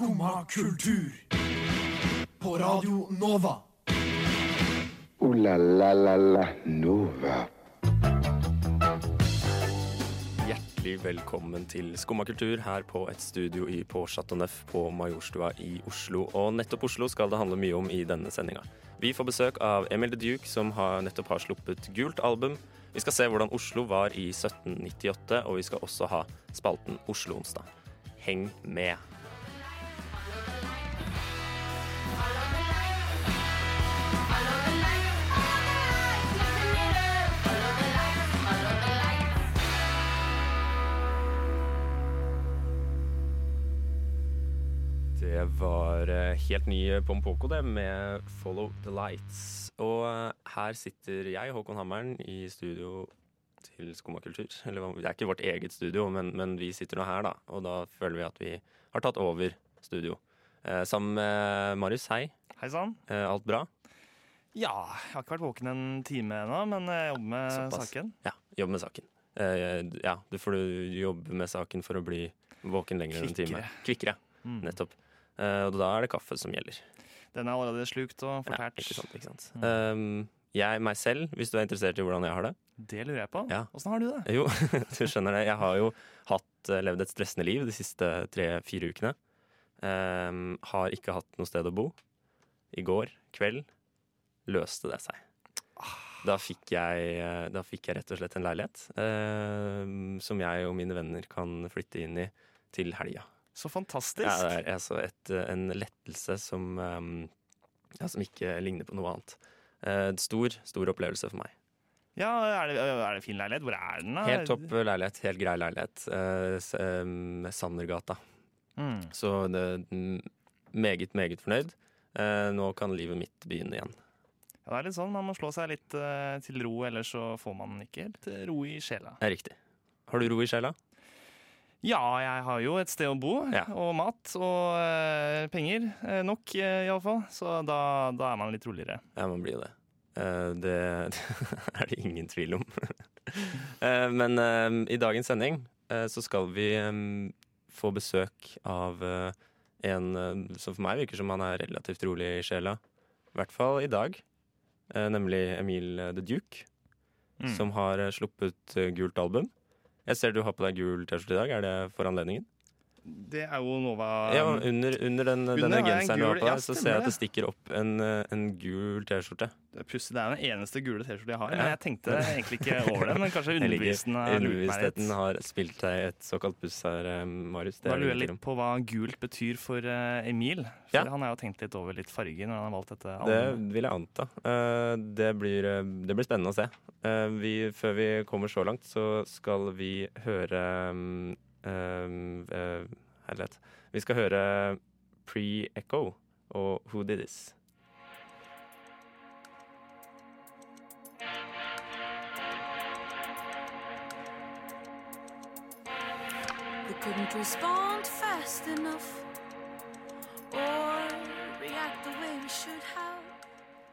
Skumma kultur. På Radio Nova. O-la-la-la-la Nova. Hjertelig velkommen til Skumma kultur her på et studio i, på Chateau Neuf på Majorstua i Oslo. Og nettopp Oslo skal det handle mye om i denne sendinga. Vi får besøk av Emil de Duke, som har, nettopp har sluppet gult album. Vi skal se hvordan Oslo var i 1798, og vi skal også ha spalten Oslo-onsdag. Heng med. Var eh, helt ny Pompoko, det, med 'Follow the Lights'. Og eh, her sitter jeg, Håkon Hammeren, i studio til Skumma kultur. Eller det er ikke vårt eget studio, men, men vi sitter nå her, da. Og da føler vi at vi har tatt over studio. Eh, sammen med Marius, hei. Hei sann. Eh, alt bra? Ja, jeg har ikke vært våken en time ennå, men jeg jobber med Såpass. saken. Ja, jobber med saken. Eh, ja, du får jobbe med saken for å bli våken lenger enn en time. Kvikkere. Mm. Nettopp. Eh, og da er det kaffe som gjelder. Den er allerede slukt og Ja, fortært. ikke sant, ikke sant. Um, jeg meg selv, hvis du er interessert i hvordan jeg har det. Det lurer jeg på. Ja. Åssen har du det? Jo, du skjønner det. Jeg har jo hatt, eh, levd et stressende liv de siste tre-fire ukene. Um, har ikke hatt noe sted å bo. I går kveld løste det seg. Da fikk jeg, eh, da fikk jeg rett og slett en leilighet um, som jeg og mine venner kan flytte inn i til helga. Så fantastisk. Ja, det er altså et, eh, en lettelse som, um, ja, som ikke ligner på noe annet. Eh, stor, stor opplevelse for meg. Ja, er det, er det fin leilighet? Hvor er den? da? Helt topp leilighet, helt grei leilighet. Eh, Sandergata. Mm. Så det, meget, meget fornøyd. Eh, nå kan livet mitt begynne igjen. Ja, det er litt sånn, Man må slå seg litt eh, til ro, ellers så får man ikke helt eh, ro i sjela. Det er riktig. Har du ro i sjela? Ja, jeg har jo et sted å bo, Ja. og mat og eh, penger. Eh, nok, uh, iallfall. Så da, da er man litt roligere. Ja, man blir det. Eh, det er det ingen tvil om. Eh, men eh, i dagens sending eh, så skal vi eh, få besøk av eh, en eh, som for meg virker som han er relativt rolig i sjela. I hvert fall i dag. Eh, nemlig Emil The Duke, Mm. som har eh, sluppet eh, gult album. Jeg ser du har på deg gul T-skjorte i dag. Er det for anledningen? Det er jo Nova Ja, under, under den, Under denne genseren gul- ja, så ser jeg at det. stikker opp en, eh, en gul T-skjorte. Det det er den eneste gule T-skjorta jeg har. Ja. Men jeg tenkte egentlig ikke over det. Men kanskje Underbevisstheten har spilt deg et såkalt puss her, eh, Marius. Da er lurer jeg litt på hva gult betyr for eh, Emil. For han har jo tenkt litt over litt farger når han har valgt dette Det vil jeg anta. Det blir, det blir spennende å se. Vi, før vi kommer så langt, så skal vi høre eh, Herlighet. Vi skal høre Pre-Echo og Who Did This. We couldn't respond fast enough or react the way we should have.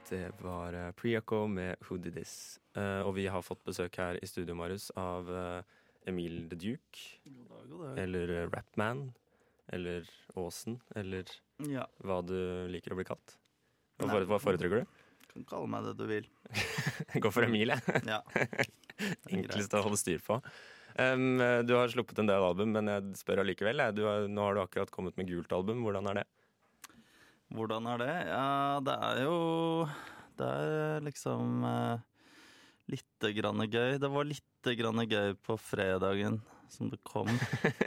Det var eh, Pre-Echo med Who Did This. Uh, Og vi har fått besøk her i studio, Marius, av uh, Emil The Duke. Eller eh, Rapman. Eller Åsen. Eller Ja, hva du liker å bli kalt. Hva, fore, hva foretrykker du? kan kalle meg det du vil. Gå for Emil, jeg. Ja. Enklest å holde styr på. Um, du har sluppet en del album, men jeg spør allikevel. Du nå har du akkurat kommet med gult album. Hvordan er det? Hvordan er det? Ja, det er jo Det er liksom uh, lite grann gøy. Det var lite grann gøy på fredagen som det kom.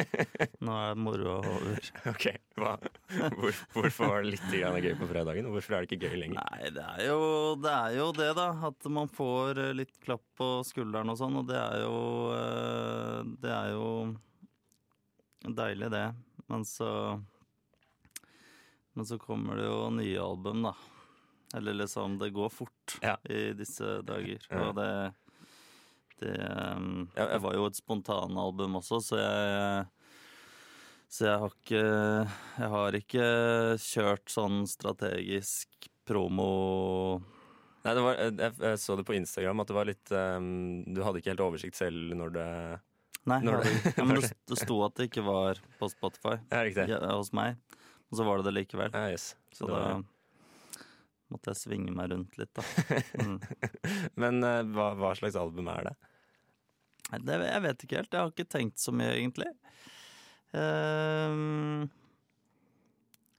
Nå er moroa over. Ok, hva? Hvor, Hvorfor var det litt gøy på fredagen? og Hvorfor er det ikke gøy lenger? Nei, det er, jo, det er jo det, da. At man får eh, litt klapp på skulderen og sånn. Og det er jo eh, Det er jo deilig, det. Men så Men så kommer det jo nye album, da. Eller liksom Det går fort Ja. i disse dager. Og det det, ja. det var jo et spontanalbum også, så jeg Så jeg har ikke Jeg har ikke kjørt sånn strategisk promo Nei, det var, jeg, jeg så det på Instagram at det var litt um, Du hadde ikke helt oversikt selv når det Nei, Når det- ja, men det, sto at det ikke var på Spotify Ja, riktig. hos meg. Og så var det det likevel. Ja, yes. Så det da var- måtte jeg svinge meg rundt litt, da. Mm. Men eh, hva, hva slags album er det? Det, jeg vet ikke helt. Jeg har ikke tenkt så mye, egentlig. Ehm,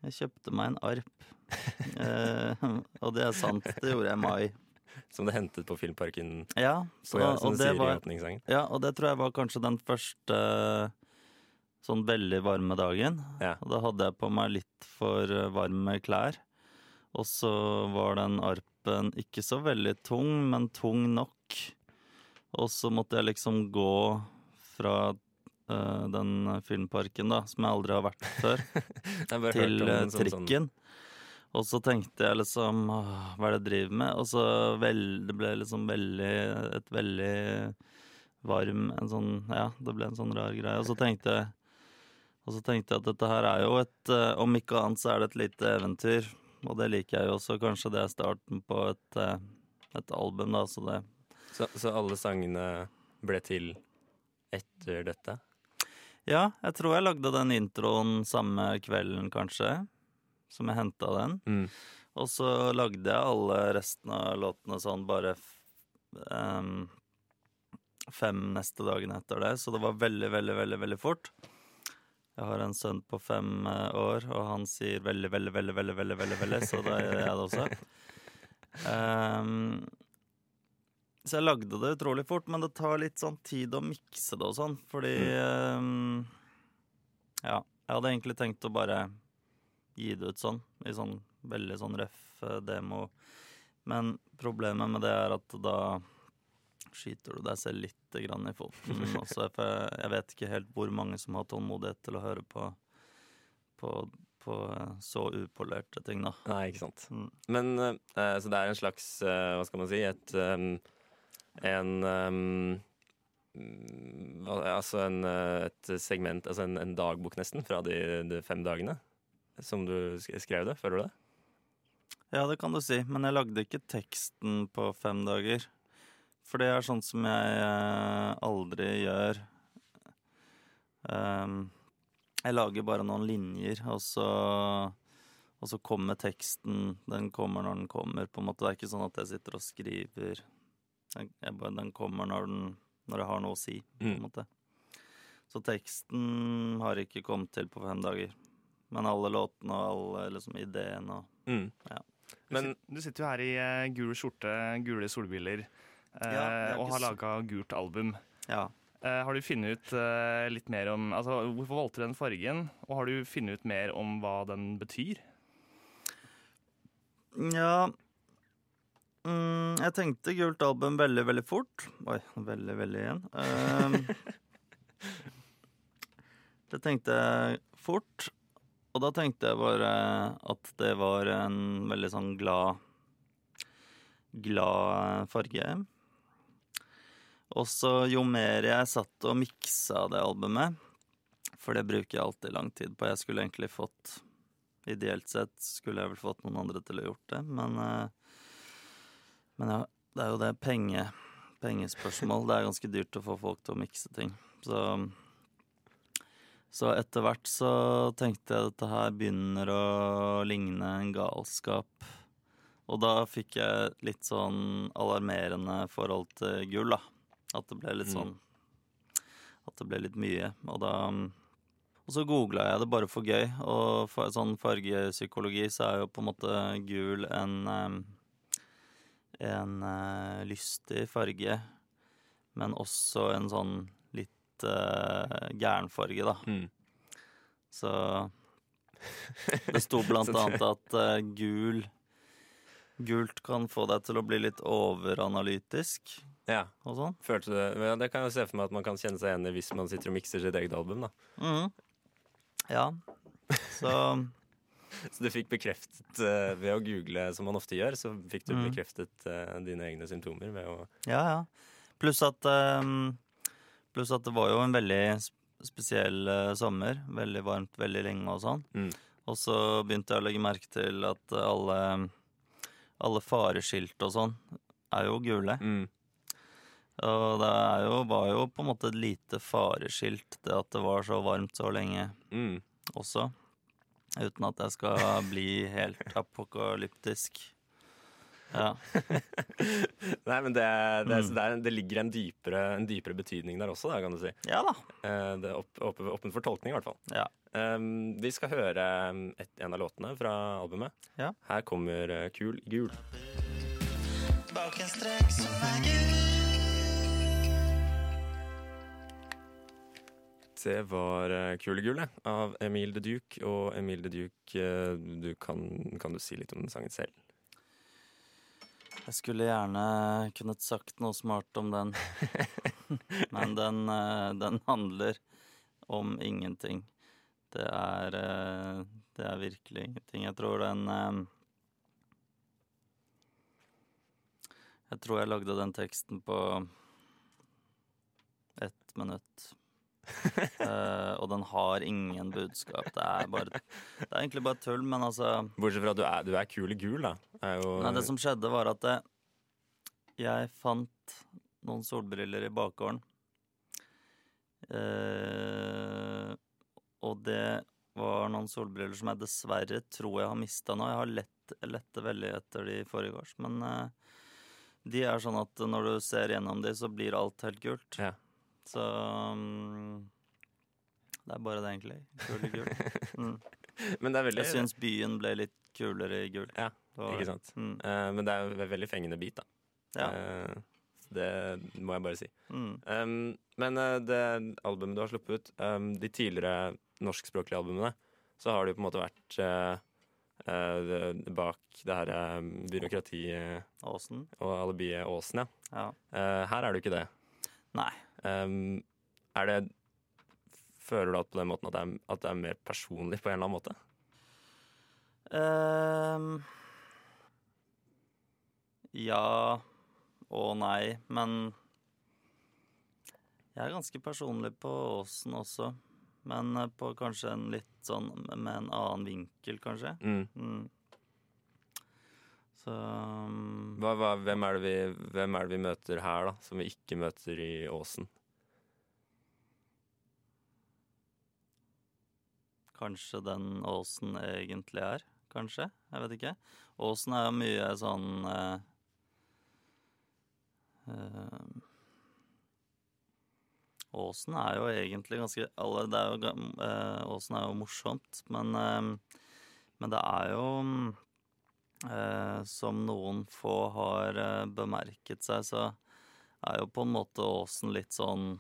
jeg kjøpte meg en arp. uh, og det er sant. Det gjorde jeg i mai. Som du hentet på Filmparken, Ja, så, som og, det var, ja, og det tror jeg var kanskje den første sånn veldig varme dagen. Ja. Og da hadde jeg på meg litt for eh, varme klær. Og så var den arpen ikke så veldig tung, men tung nok. Og så måtte jeg liksom gå fra uh, den filmparken, da, som jeg aldri har vært før, til hørt eh, den sånn- trikken. Og så tenkte jeg liksom Hva er det jeg driver med? Og så vel, det ble liksom veldig Et veldig varm En sånn Ja, det ble en sånn rar greie. Og så tenkte jeg Og så tenkte jeg at dette her er jo et eh, Om ikke annet så er det et lite eventyr. Og det liker jeg jo også. Kanskje det er starten på et, et album, da. Så det så, så alle sangene ble til etter dette? Ja, jeg tror jeg lagde den introen samme kvelden, kanskje. Som jeg henta den. Mm. Og så lagde jeg alle resten av låtene sånn bare em, fem neste dagen etter det, så det var veldig, veldig, veldig veldig fort. Jeg har en sønn på fem eh, år, og han sier veldig, veldig, veldig, veldig, veldig, veldig, veldig så da gjør jeg det også. Em, så jeg lagde det utrolig fort, men det tar litt sånn tid å mikse det og sånn, fordi em, Ja, jeg hadde egentlig tenkt å bare gi det ut sånn, i sånn veldig sånn røff eh, demo. Men problemet med det er at da skyter du deg selv litt grann i foten. Også, jeg vet ikke helt hvor mange som har tålmodighet til å høre på, på, på eh, så upolerte ting, da. Nei, ikke sant. Mm. Men uh, Så det er en slags uh, Hva skal man si? Et um, En um, Altså en, eh, et segment, altså en, en dagbok nesten, fra de, de fem dagene. Som du skrev det, føler du det? Ja, det kan du si, men jeg lagde ikke teksten på fem dager. For det er sånn som jeg eh, aldri gjør. Um, jeg lager bare noen linjer, og så, og så kommer teksten. Den kommer når den kommer, på en måte. Det er ikke sånn at jeg sitter og skriver. Jeg, jeg bare, den kommer når, den, når jeg har noe å si, på en Mm. måte. Så teksten har ikke kommet til på fem dager. Men alle låtene og alle liksom, ideene og Mm. Ja. Men du, sitter jo her i uh, gul skjorte, gule solbriller, uh, Ja, og har laga gult album. Ja. Uh, har du funnet ut litt mer om altså, Hvorfor valgte du den fargen? Og har du funnet ut mer om hva den betyr? Ja mm, Jeg tenkte gult album veldig, veldig fort. Oi, veldig, veldig igjen. Um, det tenkte jeg fort. Og da tenkte jeg bare at det var en veldig sånn glad Glad farge. Og så jo mer jeg satt og miksa det albumet, for det bruker jeg alltid lang tid på Jeg skulle egentlig fått Ideelt sett skulle jeg vel fått noen andre til å gjort det, men eh, Men ja, det er jo det penge, pengespørsmål. Det er ganske dyrt å få folk til å mikse ting. Så så etter hvert så tenkte jeg at dette her begynner å ligne en galskap. Og da fikk jeg litt sånn alarmerende forhold til gull, da. At det ble litt Mm. sånn At det ble litt mye. Og da Og så googla jeg det bare for gøy. Og for sånn fargepsykologi så er jo på en måte gul en em, En uh, lystig farge, men også en sånn litt uh, gæren farge, da. mm. Så det sto blant annet at uh, gul Gult kan få deg til å bli litt overanalytisk Ja. og sånn. Følte det? Ja, det kan jeg jo se for meg at man kan kjenne seg igjen i hvis man sitter og mikser sitt eget album. da. Mm. Ja. Så Så du fikk bekreftet eh, ved å google, som man ofte gjør, så fikk du Mm. bekreftet eh, dine egne symptomer ved å Ja, ja. Pluss at ehm, Pluss at det var jo en veldig spesiell eh, sommer. Veldig varmt veldig lenge og sånn. Mm. Og så begynte jeg å legge merke til at alle, alle fareskilt og sånn er jo gule. mm. Og det jo, var jo på en måte et lite fareskilt, det at det var så varmt så lenge Mm. også. Uten at jeg skal bli helt apokalyptisk. Ja. Nei, men det, det, Mm. det, det ligger en dypere, en dypere betydning der også, da, kan du si. ja da. Eh, Det er opp, opp, for tolkning, i hvert fall. Ja. Um, vi skal høre um, et, en av låtene fra albumet. Ja. Her kommer uh, Kul gul. Bak en strek som er gul. Det var Kule gul, av Emil de Duke. Og Emil de Duke, uh, du kan, kan du si litt om den sangen selv? Jeg skulle gjerne kunnet sagt noe smart om den. Men den, eh, den handler om ingenting. Det er eh, Det er virkelig ingenting. Jeg tror den eh, Jeg tror jeg lagde den teksten på ett minutt. Eh, og den har ingen budskap. Det er, bare, det er egentlig bare tull, men altså Bortsett fra at du er, du er kul gul, da. Er jo, Nei, det som skjedde var at eh, jeg fant noen solbriller i bakgården. Uh, og det var noen solbriller som jeg dessverre tror jeg har mista nå. Jeg har lett, lette veldig etter de forrige års, men uh, de er sånn at når du ser gjennom de, så blir alt helt gult. Ja. Så um, det er bare det, egentlig. Kul i gul. Mm. Men det er veldig Jeg syns byen ble litt kulere i gul. Ja, var Ikke sant. Mm. Uh, men det er en veldig fengende bit, da. Ja. Uh, det må jeg bare si. Mm. Um, men uh, det albumet du har sluppet ut, um, de tidligere norskspråklige albumene, så har jo på en måte vært bak det her byråkrati... Åsen. og alibiet Åsen, ja. Ja. Her er du ikke det. Nei. Um, er det Føler du at på den måten at det, er, at det er mer personlig på en eller annen måte? Um, ja og nei, men jeg er ganske personlig på Åsen også. Men eh, på kanskje en litt sånn med en annen vinkel, kanskje. Mm. Mm. Så um, Hva, hva, hvem, er vi, hvem er det vi møter her, da, som vi ikke møter i Åsen? kanskje den Åsen egentlig er. Kanskje. Jeg vet ikke. Åsen er jo mye sånn eh, eh, Åsen er jo egentlig ganske alle, det er jo, eh, Åsen er jo morsomt, men, eh, men det er jo Som noen få har eh, bemerket seg, så er jo på en måte Åsen litt sånn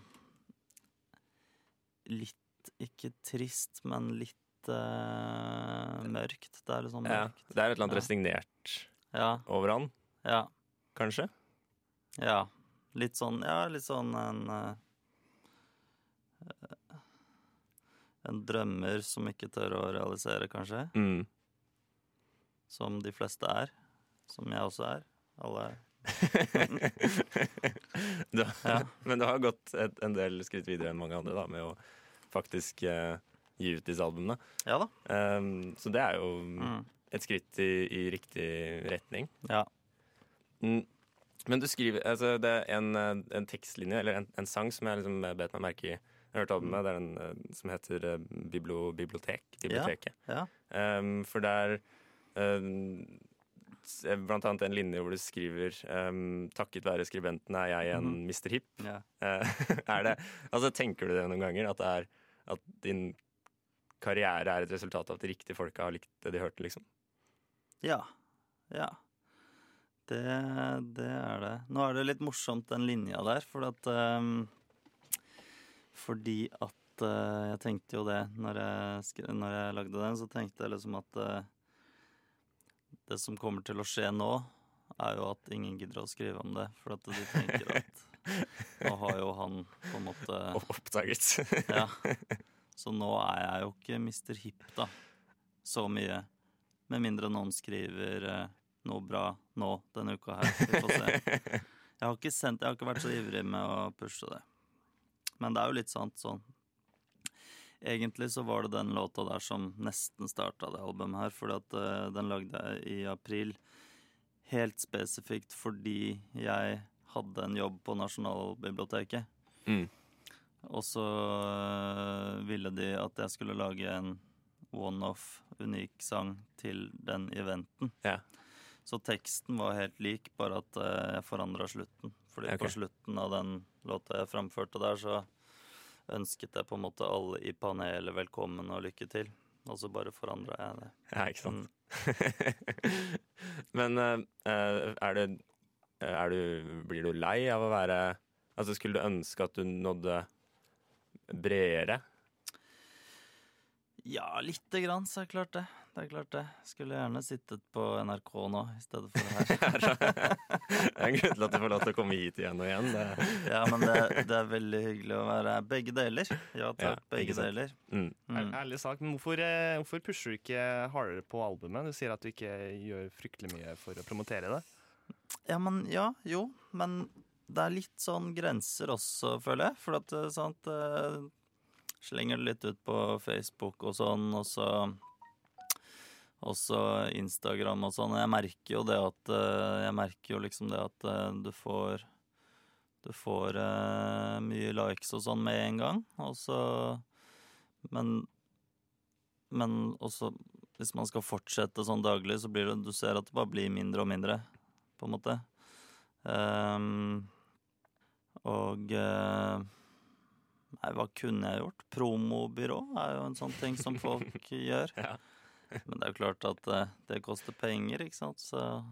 Litt ikke trist, men litt eh, mørkt. Det er litt sånn Ja, det er et eller annet Ja. resignert Ja, over han, ja, kanskje? ja. Litt sånn, ja, litt sånn en eh, En drømmer som ikke tør å realisere, kanskje. Mm. Som de fleste er. Som jeg også er. Alle er. du, Ja. Men du har gått et, en del skritt videre enn mange andre da, med å faktisk uh, gi ut disse albumene. Ja da. Um, så det er jo Mm. et skritt i, i riktig retning. Ja. Mm. Men du skriver altså, Det er en, eh, en tekstlinje, eller en, en sang, som jeg liksom bet meg merke i. Jeg har hørt albumet. Det er en eh, som heter Biblo, Bibliotek. Biblioteket. Ja. Um, for der Blant annet en linje hvor du skriver um, 'Takket være skribenten er jeg en mm. Mr. Hip'. Yeah. Eh, er det, altså Tenker du det noen ganger? At, det er, at din karriere er et resultat av at de riktige folka har likt det de hørte? liksom? Ja. Ja. Det, det er det. Nå er det litt morsomt, den linja der, fordi at um, Fordi at uh, jeg tenkte jo det når jeg, når jeg lagde den, så tenkte jeg liksom at eh, det som kommer til å skje nå, er jo at ingen gidder å skrive om det. For at de tenker at nå har jo han på en måte oppdaget. Ja. Så nå er jeg jo ikke Mr. Hip, da. Så mye. Med mindre noen skriver eh, noe bra nå denne uka her. Vi får se. Jeg har ikke sendt, jeg har ikke vært så ivrig med å pushe det. Men det er jo litt sant sånn. Egentlig så var det den låta der som nesten starta det albumet her, fordi at eh, den lagde jeg i april. Helt spesifikt fordi jeg hadde en jobb på Nasjonalbiblioteket. Mm. Og så øh, ville de at jeg skulle lage en one-off unik sang til den eventen. Ja. Så teksten var helt lik, bare at eh, jeg forandra slutten. Fordi okay. på slutten av den låta jeg framførte der, så ønsket jeg på en måte alle i panelet velkommen og lykke til. Og så bare forandra jeg det. Ja, ikke sant. Mm. Men eh, eh, er du, er du, Blir du lei av å være Altså, skulle du ønske at du nådde bredere? Ja, lite grann, så er det klart det. Det er klart det. Skulle gjerne sittet på NRK nå i stedet for her. Det er en grunn til at du får lov til å komme hit igjen og igjen. Det, Ja, men det, det er veldig hyggelig å være begge deler. Ja takk, ja, begge deler. mm. Mm. Ærlig sagt, men hvorfor, eh, hvorfor pusher du ikke hardere på albumet? Du sier at du ikke gjør fryktelig mye for å promotere det. Ja, men ja, jo. Men det er litt sånn grenser også, føler jeg. For at eh, sant eh, Slenger det litt ut på Facebook og sånn, og så også Instagram og sånn. Jeg merker jo det at eh, Jeg merker jo liksom det at eh, du får Du får eh, mye likes og sånn med en gang, og så Men Men også hvis man skal fortsette sånn daglig, så blir det Du ser at det bare blir mindre og mindre, på en måte. Um, og Nei, hva kunne jeg gjort? Promobyrå er jo en sånn ting som folk gjør. Ja. Men det er jo klart at eh, det koster penger, ikke sant, så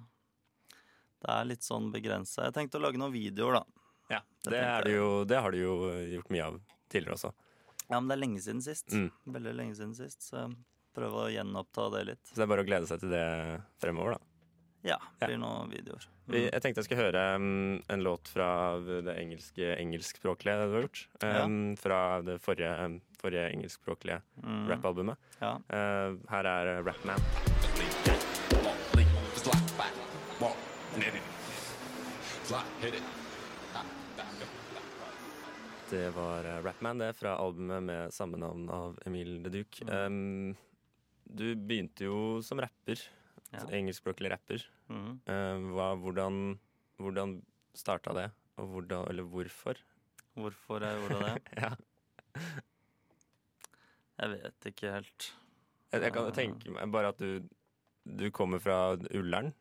det er litt sånn begrensa. Jeg tenkte å lage noen videoer, da. Ja, Det det, det, jo, det har du jo gjort mye av tidligere også. Ja, men det er lenge siden sist. Mm. Veldig lenge siden sist, så jeg prøver å gjenoppta det litt. Så det er bare å glede seg til det fremover, da. Ja, Det blir noen videoer. Mm. jeg tenkte jeg skulle høre um, en låt fra det engelske engelskspråklige du har gjort. Ja. Um, Fra det forrige, um, forrige engelskspråklige Mm. rappalbumet. Ja. Uh, her er Rapman. Det var uh, Rapman, det, fra albumet med samme navn av Emil de Duc. Um, du begynte jo som rapper. Ja. Engelskspråklig rapper. Mm. Uh, hva, hvordan hvordan starta det, og hvordan, eller hvorfor? Hvorfor jeg gjorde det? Ja. Jeg vet ikke helt. Jeg, jeg kan jo tenke meg bare at du, du kommer fra Ullern.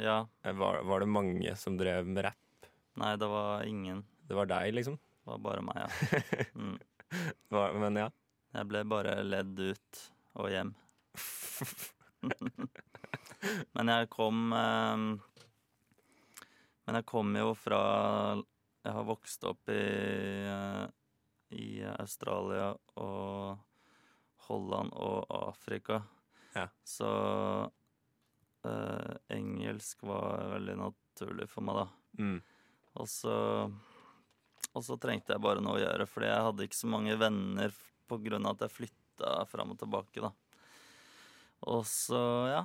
Ja. Eh, Var, var det mange som drev med rapp? Nei, det var ingen. Det var deg, liksom? Det var bare meg, ja. Mm. Var, men ja. Jeg ble bare ledd ut og hjem. Men jeg kom eh, Men jeg kom jo fra Jeg har vokst opp i, eh, i Australia og Holland og Afrika. Ja. Så eh, engelsk var veldig naturlig for meg, da. Mm. Og så, og så trengte jeg bare noe å gjøre, fordi jeg hadde ikke så mange venner pga. på grunn av at jeg flytta fram og tilbake, da. Og så, ja.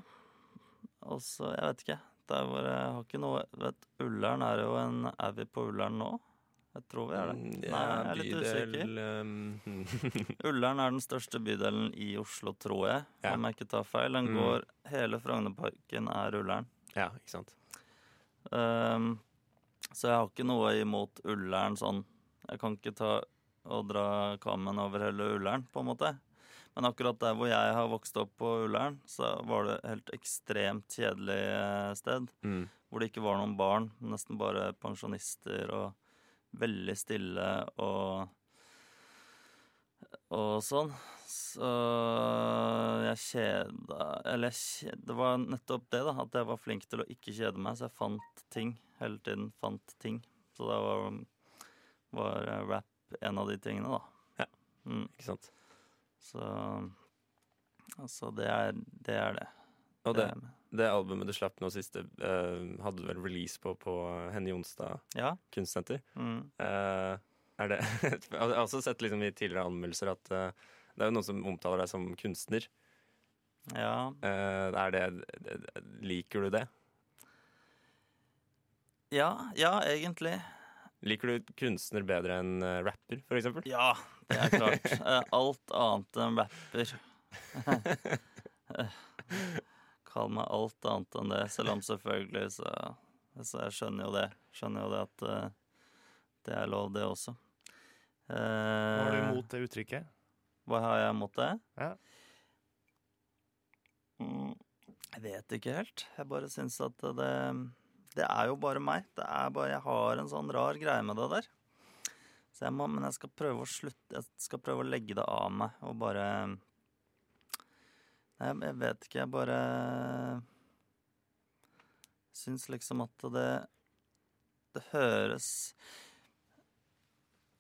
Og så, jeg vet ikke. Det er bare, jeg har ikke noe Vet, Ullern er jo en Er vi på Ullern nå? Jeg tror vi er det. Ja, Nei, jeg er litt usikker. um, Ullern er den største bydelen i Oslo, tror jeg. Ja. Om jeg ikke tar feil. Den Mm. går Hele Frognerparken er Ullern. ja, ikke sant. Um, så jeg har ikke noe imot Ullern sånn. Jeg kan ikke ta og dra kammen over hele Ullern, på en måte. Men akkurat der hvor jeg har vokst opp på Ullern, så var det et helt ekstremt kjedelig eh, sted. Mm. Hvor det ikke var noen barn, nesten bare pensjonister og veldig stille og og sånn. Så jeg kjeda Eller jeg kjeda, det var nettopp det, da. At jeg var flink til å ikke kjede meg. Så jeg fant ting hele tiden. Fant ting. Så da var, var rap en av de tingene, da. Ja. Mm, Ikke sant. Så Altså, det er det. Er det. Og det, det albumet du slapp nå siste, uh, hadde du vel release på på Henny Jonstad Ja. kunstsenter? Mm. Uh, er det Jeg har også sett liksom i tidligere anmeldelser at uh, det er jo noen som omtaler deg som kunstner. ja. Er det, liker du det? Ja, ja, egentlig. Liker du kunstner bedre enn rapper, for eksempel? Ja, det er klart. Eh, Alt annet enn rapper. Kall meg alt annet enn det, selv om selvfølgelig så, så jeg skjønner jo det. Skjønner jo det at eh, det er lov, det også. Hva har du Eh, imot det uttrykket? Hva har jeg imot det? Ja. Mm, Jeg vet ikke helt. Jeg bare syns at det Det er jo bare meg. Det er bare Jeg har en sånn rar greie med det der. Så jeg må, men jeg skal prøve å slutte Jeg skal prøve å legge det av meg og bare Nei, jeg vet ikke. Jeg bare syns liksom at det Det høres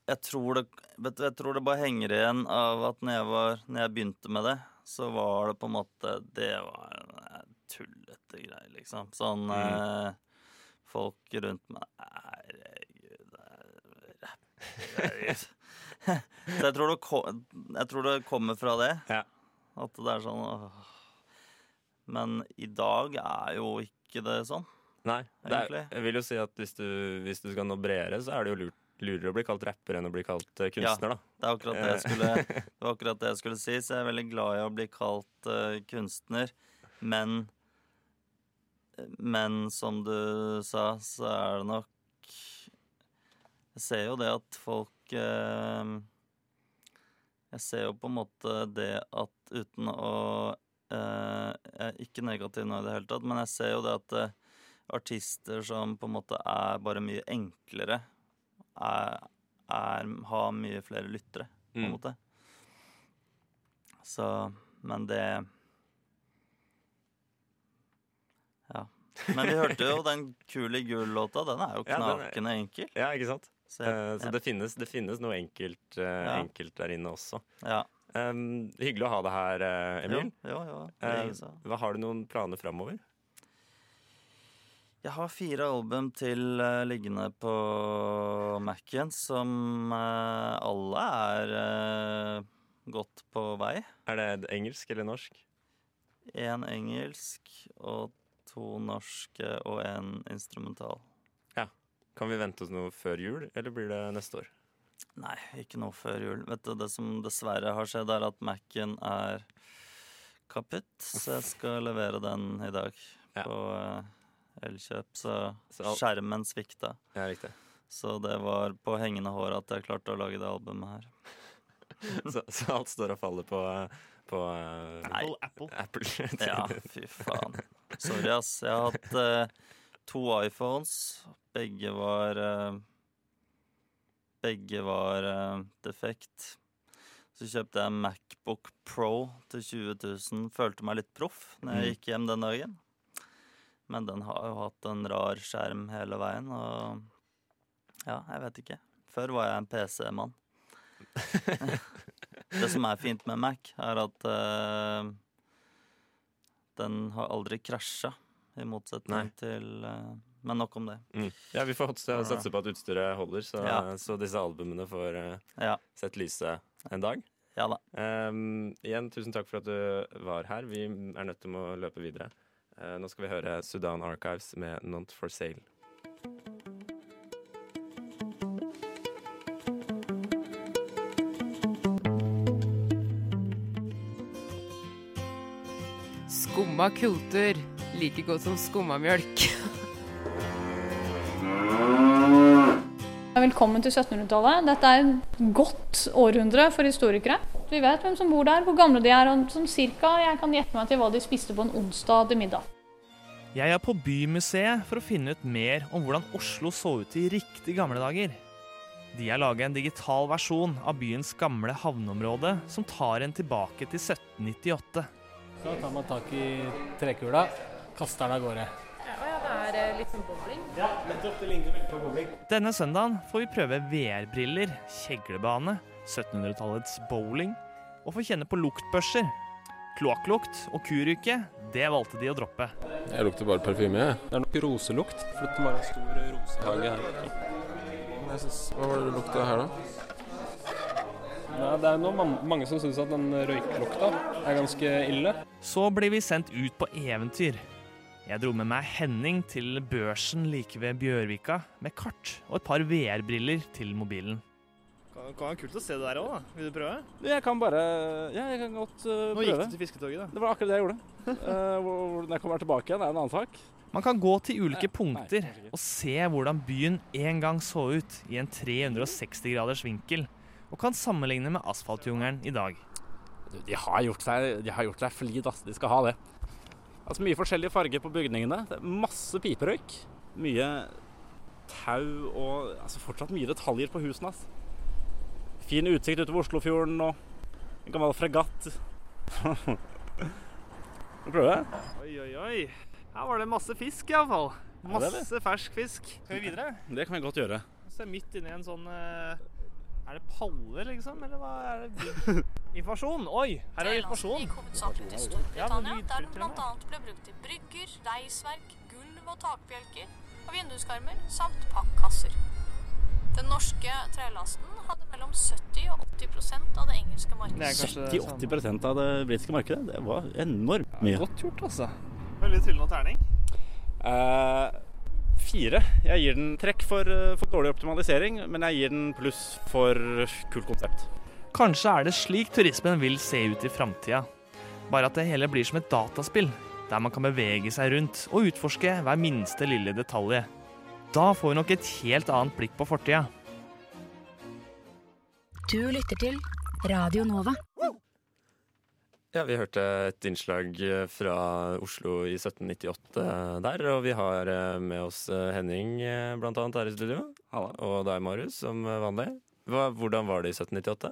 jeg tror, det, vet du, jeg tror det bare henger igjen av at når jeg, var, når jeg begynte med det, så var det på en måte Det var en eh, tullete greie, liksom. Sånn eh, Folk rundt meg er Så jeg tror, det jeg tror det kommer fra det. Ja. At det er sånn åh. Men i dag er jo ikke det sånn. Nei. Det er, jeg vil jo si at hvis du, hvis du skal nå bredere, så er det jo lurt, lurere å bli kalt rapper enn å bli kalt eh, kunstner, da. Det er akkurat det jeg skulle, det var akkurat det jeg skulle si, så jeg er veldig glad i å bli kalt uh, kunstner. Men Men som du sa, så er det nok Jeg ser jo det at folk eh, Jeg ser jo på en måte det at uten å eh, Jeg er ikke negativ nå i det hele tatt, men jeg ser jo det at eh, artister som på en måte er bare mye enklere, er, er, har mye flere lyttere, på en Mm. måte. Så Men det Ja. Men vi hørte jo den Kule gull-låta. Den er jo Ja, er- enkel. Ja, ikke sant? Så Eh, så det finnes, det finnes noe enkelt, eh, Ja. enkelt der inne også. ja. Um, hyggelig å ha deg her, eh, Emil. Jo, jo, jo. Eh, er hva Har du noen planer framover? Jeg har fire album til uh, liggende på Mac-en, som uh, alle er godt på vei. Er det engelsk eller norsk? Én engelsk og to norske og én instrumental. Kan vi vente oss noe før jul, eller blir det neste år? Nei, ikke noe før jul. Vet du, Det som dessverre har skjedd, er at Mac-en er kaputt, så jeg skal levere den i dag Ja. på eh, Elkjøp. Så Så skjermen svikta. Ja, riktig. Så det var på hengende hår at jeg klarte å lage det albumet her. Så, så alt står og faller på, eh, på eh, Nei. Apple. Apple. Ja, fy faen. Sorry, ass. Jeg har hatt eh, to iPhones. Begge var eh, Begge var eh, defekt. Så kjøpte jeg en Macbook Pro til 20 000. Følte meg litt proff når jeg Mm. gikk hjem den dagen. Men den har jo hatt en rar skjerm hele veien, og Ja, jeg vet ikke. Før var jeg en PC-mann. Det som er fint med Mac, er at uh, den har aldri krasja, i motsetning Nei. til eh, Men nok om det. Mm. Ja, vi får satse på at utstyret holder, så, Ja. så disse albumene får eh, Ja. sett lyset en dag. Ja da. Um, igjen, tusen takk for at du var her. Vi er nødt til å løpe videre. Uh, nå skal vi høre Sudan Archives med 'Not for Sale'. Skumma kultur. Like godt som skummamjølk. Velkommen til 1700-tallet. Dette er et godt århundre for historikere. Vi vet hvem som bor der, hvor gamle de er, og sånn cirka jeg kan gjette meg til hva de spiste på en onsdag til middag. Jeg er på Bymuseet for å finne ut mer om hvordan Oslo så ut i riktig gamle dager. De har laga en digital versjon av byens gamle havneområde som tar en tilbake til 1798. Så tar man tak i trekula, kaster den av gårde. Ja, det er litt som bowling. Ja, nettopp. Det ligner veldig på bowling. Denne søndagen får vi prøve VR-briller, kjeglebane, 1700-tallets bowling og få kjenne på luktbørser. Kloakklukt og kuruke, det valgte de å droppe. Jeg lukter bare parfyme, jeg. Det er nok roselukt. For det var en stor rosehage her. Synes, hva var det du lukta her, da? Ja, det er noe, mange som syns at den røyklukta er ganske ille. Så blir vi sendt ut på eventyr. Jeg dro med meg Henning til børsen like ved Bjørvika med kart og et par VR-briller til mobilen. Det kan være kult å se det der òg, da. Vil du prøve? Jeg kan bare Ja, jeg kan godt uh, Nå gikk prøve. du til fisketoget, da. Det var akkurat det jeg gjorde. Uh, Hvordan jeg kommer tilbake igjen, er en annen sak. Man kan gå til ulike Nei, punkter nei, og se hvordan byen en gang så ut i en 360 graders vinkel, og kan sammenligne med asfaltjungelen i dag. De har gjort seg, de har gjort seg flid, ass. De skal ha det. Altså Mye forskjellige farger på bygningene. Det er masse piperøyk. Mye tau og altså fortsatt mye detaljer på husene. ass. Fin utsikt utover Oslofjorden og en gammel fregatt. Skal prøver prøve? Oi, oi, oi. Her var det masse fisk iallfall. Ja, det er det. Masse fersk fisk. Skal vi videre? Det kan vi godt gjøre. Se midt inni en sånn eh, Er det paller, liksom? Eller hva er det? Informasjon! Oi, her er det informasjon. gikk hovedsakelig til Ja, Storbritannia, der den blant bl.a. ble brukt til brygger, reisverk, gulv og takbjelker og vinduskarmer samt pakkasser. Den norske trelasten hadde mellom 70 og 80% av det engelske markedet. 70-80% av det britiske markedet. Det var enormt mye. Godt gjort, altså. Veldig tryllende terning. Eh, fire. Jeg gir den trekk for, eh, for dårlig optimalisering, men jeg gir den pluss for kult konsept. Kanskje er det slik turismen vil se ut i framtida. Bare at det hele blir som et dataspill, der man kan bevege seg rundt og utforske hver minste lille detalj. Da får vi nok et helt annet blikk på fortida. Du lytter til Radio Nova. Ja, vi hørte et innslag eh, fra Oslo i 1798 der, og vi har eh, med oss eh, Henning eh, blant annet her i studio. Og deg, Marius, som eh, vanlig. Hva, hvordan var det i 1798?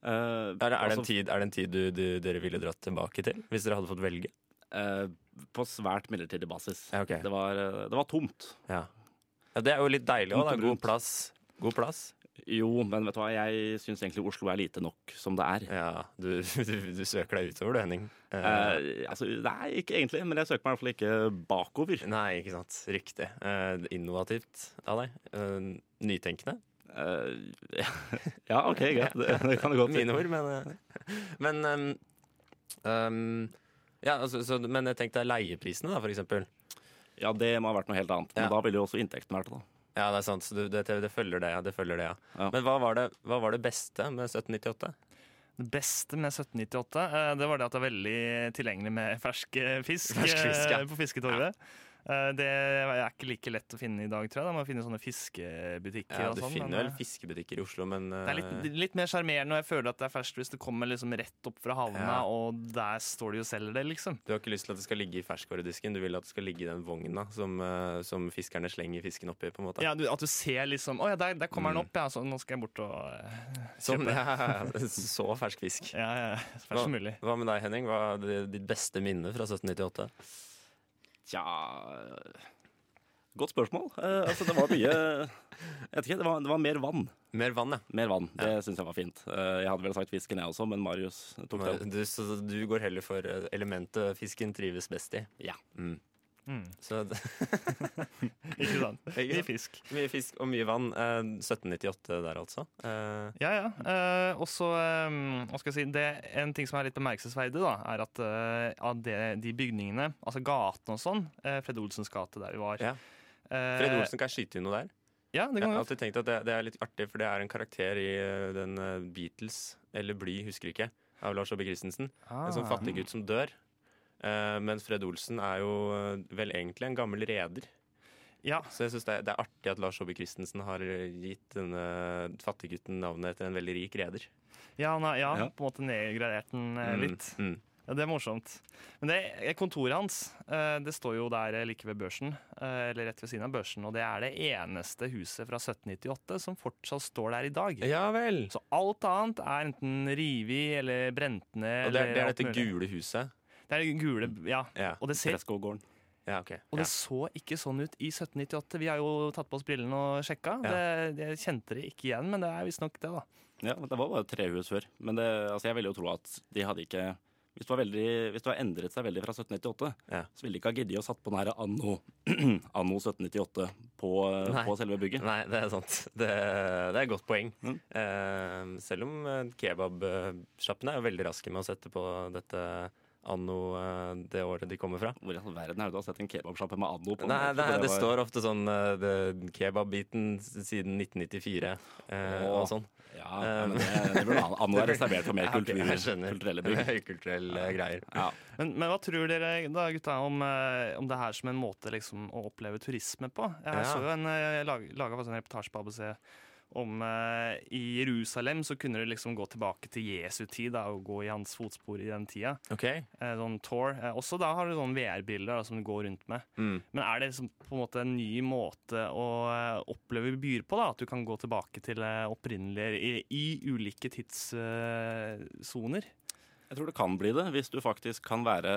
er, det, er, det en altså- tid, er det en tid du, du, dere ville dratt tilbake til, hvis dere hadde fått velge? Uh, på svært midlertidig basis. Ja, okay. det, var, eh, det var tomt. Ja. ja, Det er jo litt deilig òg, God plass. God plass. Jo, men vet du hva, jeg syns egentlig Oslo er lite nok som det er. Ja, du, du, du søker deg utover du, Henning. Eh, altså, nei, ikke egentlig, men jeg søker meg i hvert fall ikke bakover. Nei, ikke sant. Riktig. Eh, innovativt av deg. Eh, nytenkende. Eh, ja, OK, greit. Det, det kan du godt si. Mine ord, men eh, Men um, um, Ja, altså, så, men tenk deg leieprisene, da, for eksempel. Ja, det må ha vært noe helt annet. Men Ja. da ville jo også inntekten vært det, da. Ja, det er sant. Så du, det, det følger det, ja. Det følger det, ja. Men hva var det, hva var det beste med 1798? Det beste med 1798 eh, det var det at det er veldig tilgjengelig med fersk fisk, Fersk fisk, ja. eh, på Fisketorget. Eh, Det er ikke like lett å finne i dag, tror jeg. Da man finne sånne fiskebutikker. Ja, og du sånn, finner vel eh, fiskebutikker i Oslo, men det er eh, litt, litt mer sjarmerende, og jeg føler at det er ferskt hvis det kommer liksom rett opp fra havna, Ja. og der står de og selger det, liksom. Du har ikke lyst til at det skal ligge i ferskvaredisken, du vil at det skal ligge i den vogna som, eh, som fiskerne slenger fisken oppi, på en måte. Ja, du, At du ser liksom Å ja, der, der kommer Mm. den opp, ja. Så nå skal jeg bort og uh, kjøpe. ja, så fersk fisk. Ja, ja, fersk som mulig. Hva med deg, Henning? Hva er ditt beste minne fra 1798? Tja Godt spørsmål. Eh, altså, det var mye Jeg vet ikke, det var, det var mer vann. Mer vann, ja. Mer vann, Det syns jeg var fint. Eh, jeg hadde vel sagt fisken, jeg også, men Marius tok det. Du, så du går heller for eh, elementet fisken trives best i? Ja. Mm. Mm. Så Ikke sant? Mye fisk. Mye fisk og mye vann. Eh, 1798 der, altså. Eh, Ja, ja. Eh, og så, eh, hva skal jeg si, det, En ting som er litt bemerkelsesverdig, da, er at eh, av det, de bygningene, altså gatene og sånn, eh, Fred Olsens gate der vi var Ja. eh, Fred Olsen, kan jeg skyte inn noe der? Ja, det Jeg har alltid tenkt at det, det er litt artig, for det er en karakter i eh, den eh, Beatles, eller Bly, husker ikke, av Lars Aabye Christensen. En sånn Ah. fattig gutt som dør. Eh, mens Fred Olsen er jo eh, vel egentlig en gammel reder. Ja. Så jeg syns det, er- det er artig at Lars Saabye Christensen har eh, gitt denne fattiggutten navnet etter en veldig rik reder. Ja, han har- ja, Ja. på en måte nedgradert den litt. Mm, litt. mm. Ja, Det er morsomt. Men det er kontoret hans eh, det står jo der like ved børsen, eller rett ved siden av børsen, og det er det eneste huset fra 1798 som fortsatt står der i dag. Ja vel. Så alt annet er enten revet eller brent ned. Og det er, det er dette gule huset. Det er gule, ja. Ja. Og det ser. Ja, ok. Og det så ikke sånn ut i 1798. Vi har jo tatt på oss brillene og sjekka. Ja. Det, jeg kjente det ikke igjen, men det er visstnok det, da. Ja, Det var bare trehus før. Men det, altså, jeg vil jo tro at de hadde ikke Hvis det, var veldig, hvis det var endret seg veldig fra 1798, så ville de ikke ha giddet å satt på den her anno, anno 1798 på, på selve bygget. Nei, det er sant. Det, det er et godt poeng. Eh, selv om eh, kebabsjappene er jo veldig raske med å sette på dette anno eh, det året de kommer fra. Hvor i all verden er det du har sett en kebabsjappe med anno på? Nei, nei, det var- står ofte sånn uh, kebab-biten siden 1994 uh, og sånn. Ja, ja, men det- det burde anno er reservert for mer Ja, kultur- jeg skjønner. kulturelle bygg. Høykulturelle greier. Men, men hva tror dere da, gutta, om, eh, om det her som en måte liksom, å oppleve turisme på? Jeg Ja. så jo en, eh, lag, laga en reportasje på ABC om eh, I Jerusalem så kunne du liksom gå tilbake til Jesu tid da, og gå i hans fotspor i den tida. Ok. Eh, sånn tour. Eh, også da har du sånn VR-bilder som du går rundt med. Mm. Men er det liksom på en måte en ny måte å eh, oppleve byer på? da? At du kan gå tilbake til eh, opprinnelige i, i ulike tidssoner? Jeg tror det kan bli det, hvis du faktisk kan være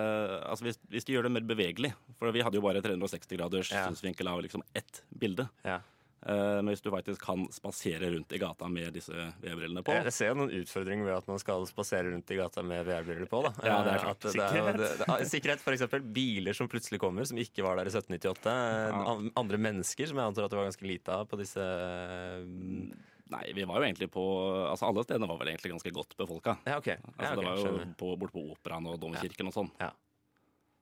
Altså hvis, hvis de gjør det mer bevegelig. For vi hadde jo bare 360 graders Ja. synsvinkel av liksom ett bilde. Ja. Eh, Men hvis du faktisk kan spasere rundt i gata med disse VR-brillene på Jeg ser jo noen utfordringer ved at man skal spasere rundt i gata med VR-briller på. da. Ja, det er Eh, klart. at det er det- det- Sikkerhet, for eksempel. Biler som plutselig kommer, som ikke var der i 1798. Ja. Andre mennesker som jeg antar at det var ganske lite av på disse eh, Nei, vi var jo egentlig på Altså alle stedene var vel egentlig ganske godt befolka. Ja, okay. Ja, Altså, ok, det var jo på, borte på Operaen og Domkirken og sånn. Ja.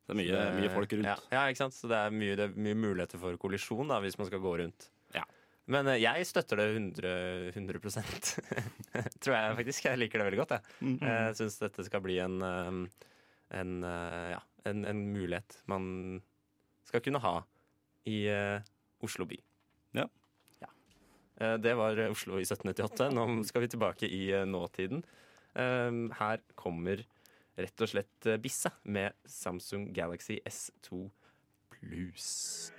Det er mye, mye folk rundt. Ja, ja, ikke sant? Så det er mye, det er mye muligheter for kollisjon da, hvis man skal gå rundt. Ja. Men eh, jeg støtter det 100, 100 Tror jeg faktisk. Jeg liker det veldig godt. Jeg, mm jeg syns dette skal bli en, eh, en, eh, ja, en, en mulighet man skal kunne ha i eh, Oslo by. Ja. Ja. Eh, Det var eh, Oslo i 1798. Nå skal vi tilbake i eh, nåtiden. Eh, Her kommer rett og slett eh, Bisse med Samsung Galaxy S2 Plus.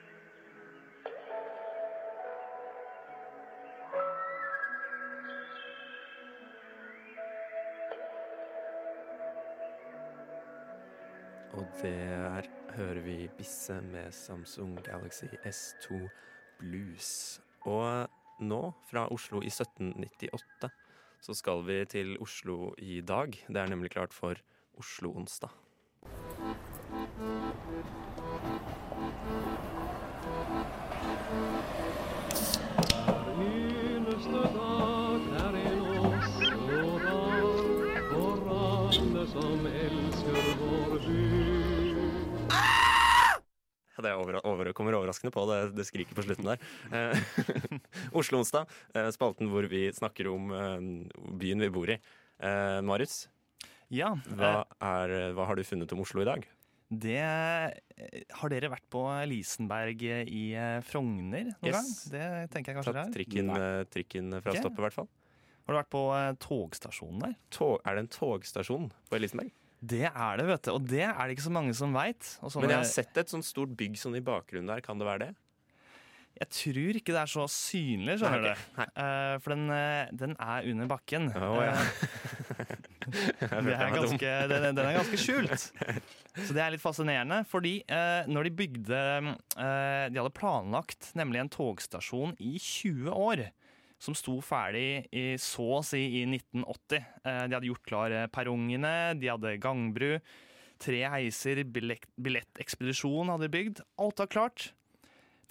Og der hører vi Bisse med Samsung Galaxy S2 Blues. Og nå, fra Oslo i 1798, så skal vi til Oslo i dag. Det er nemlig klart for Oslo-onsdag. Eneste dag er en Oslo-dag for alle som elsker vår by. Det over, over, kommer overraskende på, det, det skriker på slutten der. Eh, Oslo-onsdag, eh, spalten hvor vi snakker om eh, byen vi bor i. Eh, Marius, Ja. hva, er, hva har du funnet om Oslo i dag? Det eh, Har dere vært på Lisenberg i eh, Frogner noen Yes. gang? Det tenker jeg kanskje Tatt trikken, eh, trikken fra okay. stoppet, i hvert fall. Har du vært på eh, togstasjonen der? Tog, er det en togstasjon på Elisenberg? Det er det, vet du. Og det er det ikke så mange som veit. Men jeg har sett et sånt stort bygg sånn i bakgrunnen der. Kan det være det? Jeg tror ikke det er så synlig, skjønner Nei, okay. du. Uh, for den, eh, den er under bakken. Oh, ja. Eh, er ganske, den, den er ganske skjult. Så det er litt fascinerende, fordi uh, når de bygde uh, De hadde planlagt nemlig en togstasjon i 20 år. Som sto ferdig i, så å si i 1980. Eh, de hadde gjort klar eh, perrongene, de hadde gangbru. Tre heiser, billett, billettekspedisjon hadde de bygd. Alt var klart.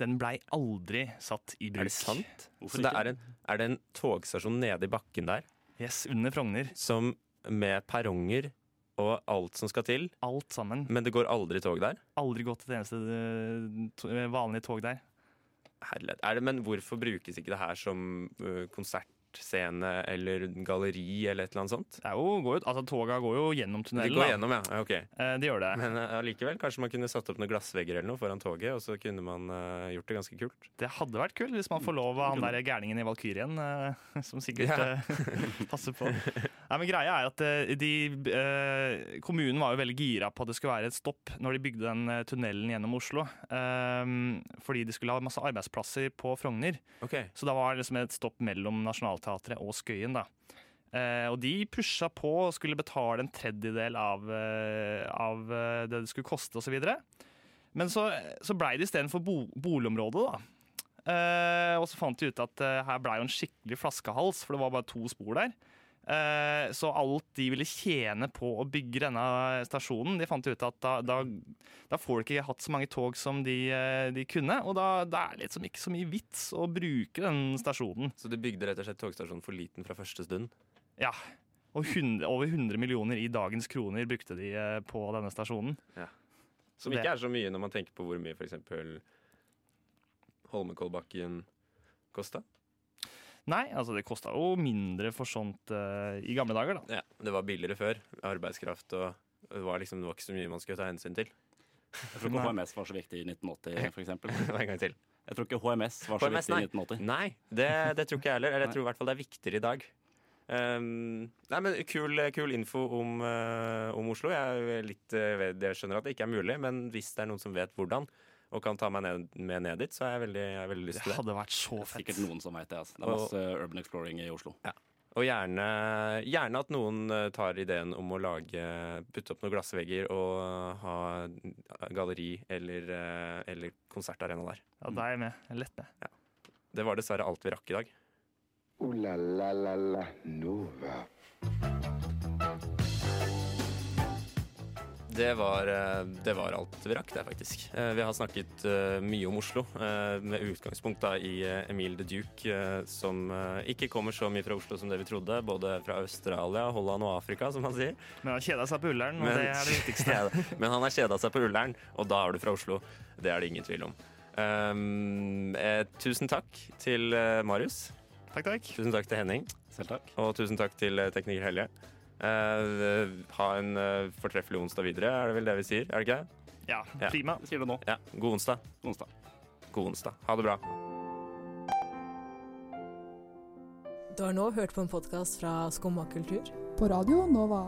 Den blei aldri satt i bruk. Er det sant? Så det er, en, er det en togstasjon nede i bakken der? Yes, under Frogner. Som med perronger og alt som skal til? Alt sammen. Men det går aldri tog der? Aldri gått et eneste eh, vanlig tog der. Herlighet. Er men hvorfor brukes ikke det her som uh, konsertscene eller galleri eller et eller annet sånt? Det jo, går jo, altså Toga går jo gjennom tunnelen. De går da. gjennom, ja. ja. Ok. Eh, det gjør det. Men uh, kanskje man kunne satt opp noen glassvegger eller noe foran toget, og så kunne man uh, gjort det ganske kult. Det hadde vært kult hvis man får lov av han der gærningen i Valkyrien, uh, som sikkert Ja. eh, passer på. Nei, men greia er at eh, de, eh, Kommunen var jo veldig gira på at det skulle være et stopp når de bygde den eh, tunnelen gjennom Oslo. Eh, fordi de skulle ha masse arbeidsplasser på Frogner. Okay. Så da var det liksom et stopp mellom Nationaltheatret og Skøyen. da. Uh, og de pusha på og skulle betale en tredjedel av, uh, av eh, det det skulle koste osv. Men så, så blei det istedenfor bo, boligområdet, da. Uh, og så fant de ut at her blei jo en skikkelig flaskehals, for det var bare to spor der. Eh, så alt de ville tjene på å bygge denne stasjonen, de fant ut at da, da, da får de ikke hatt så mange tog som de, eh, de kunne. Og da, da er det liksom ikke så mye vits å bruke den stasjonen. Så de bygde rett og slett togstasjonen for liten fra første stund? Ja. Og 100, over 100 millioner i dagens kroner brukte de eh, på denne stasjonen. Ja. Som ikke er så mye når man tenker på hvor mye f.eks. Holmenkollbakken kosta. Nei, altså det kosta jo mindre for sånt uh, i gamle dager, da. Ja, det var billigere før. Arbeidskraft og det var, liksom, det var ikke så mye man skulle ta hensyn til. Jeg tror ikke HMS var så viktig i 1980, for eksempel. en gang til. Jeg tror ikke HMS var så HMS, viktig i 1980. Nei, det, det tror ikke jeg heller. Eller jeg tror i hvert fall det er viktigere i dag. Um, nei, men kul, kul info om, uh, om Oslo. Jeg, er litt, eh, jeg skjønner at det ikke er mulig, men hvis det er noen som vet hvordan, og kan ta meg ned, med ned dit, så har jeg veldig, jeg har veldig lyst til det. Det hadde vært så fett. Sikkert noen som vet det. Altså. Det er Og- masse urban exploring i Oslo. Og gjerne, gjerne at noen eh, tar ideen om å lage putte opp noen glassvegger og ha galleri eller, eh, eller konsertarena der. Ja, da er jeg med. Jeg er Lett med. Det var dessverre alt vi rakk i dag. Uh, la la la la Nova. Det var, eh, det var alt vi rakk, det, faktisk. Eh, Vi har snakket eh, mye om Oslo, med utgangspunkt da i Emil the Duke, som ikke kommer så mye fra Oslo som det vi trodde. Både fra Australia, Holland og Afrika, som han sier. Men han har kjeda seg på Ullern, og Men- det er det viktigste. Ja, Men han har kjeda seg på Ullern, og da er du fra Oslo. Det er det ingen tvil om. Um, eh, tusen takk til Marius. Takk, takk. Tusen takk til Henning. Selv takk. Og tusen takk til tekniker Helje. Eh, ha en eh, fortreffelig onsdag videre, er det vel det vi sier? Er det ikke det? Ja, prima. Sier det nå. Ja, God onsdag. God onsdag. God onsdag. Ha det bra. Du har nå hørt på en podkast fra Skumma kultur. På Radio Nova.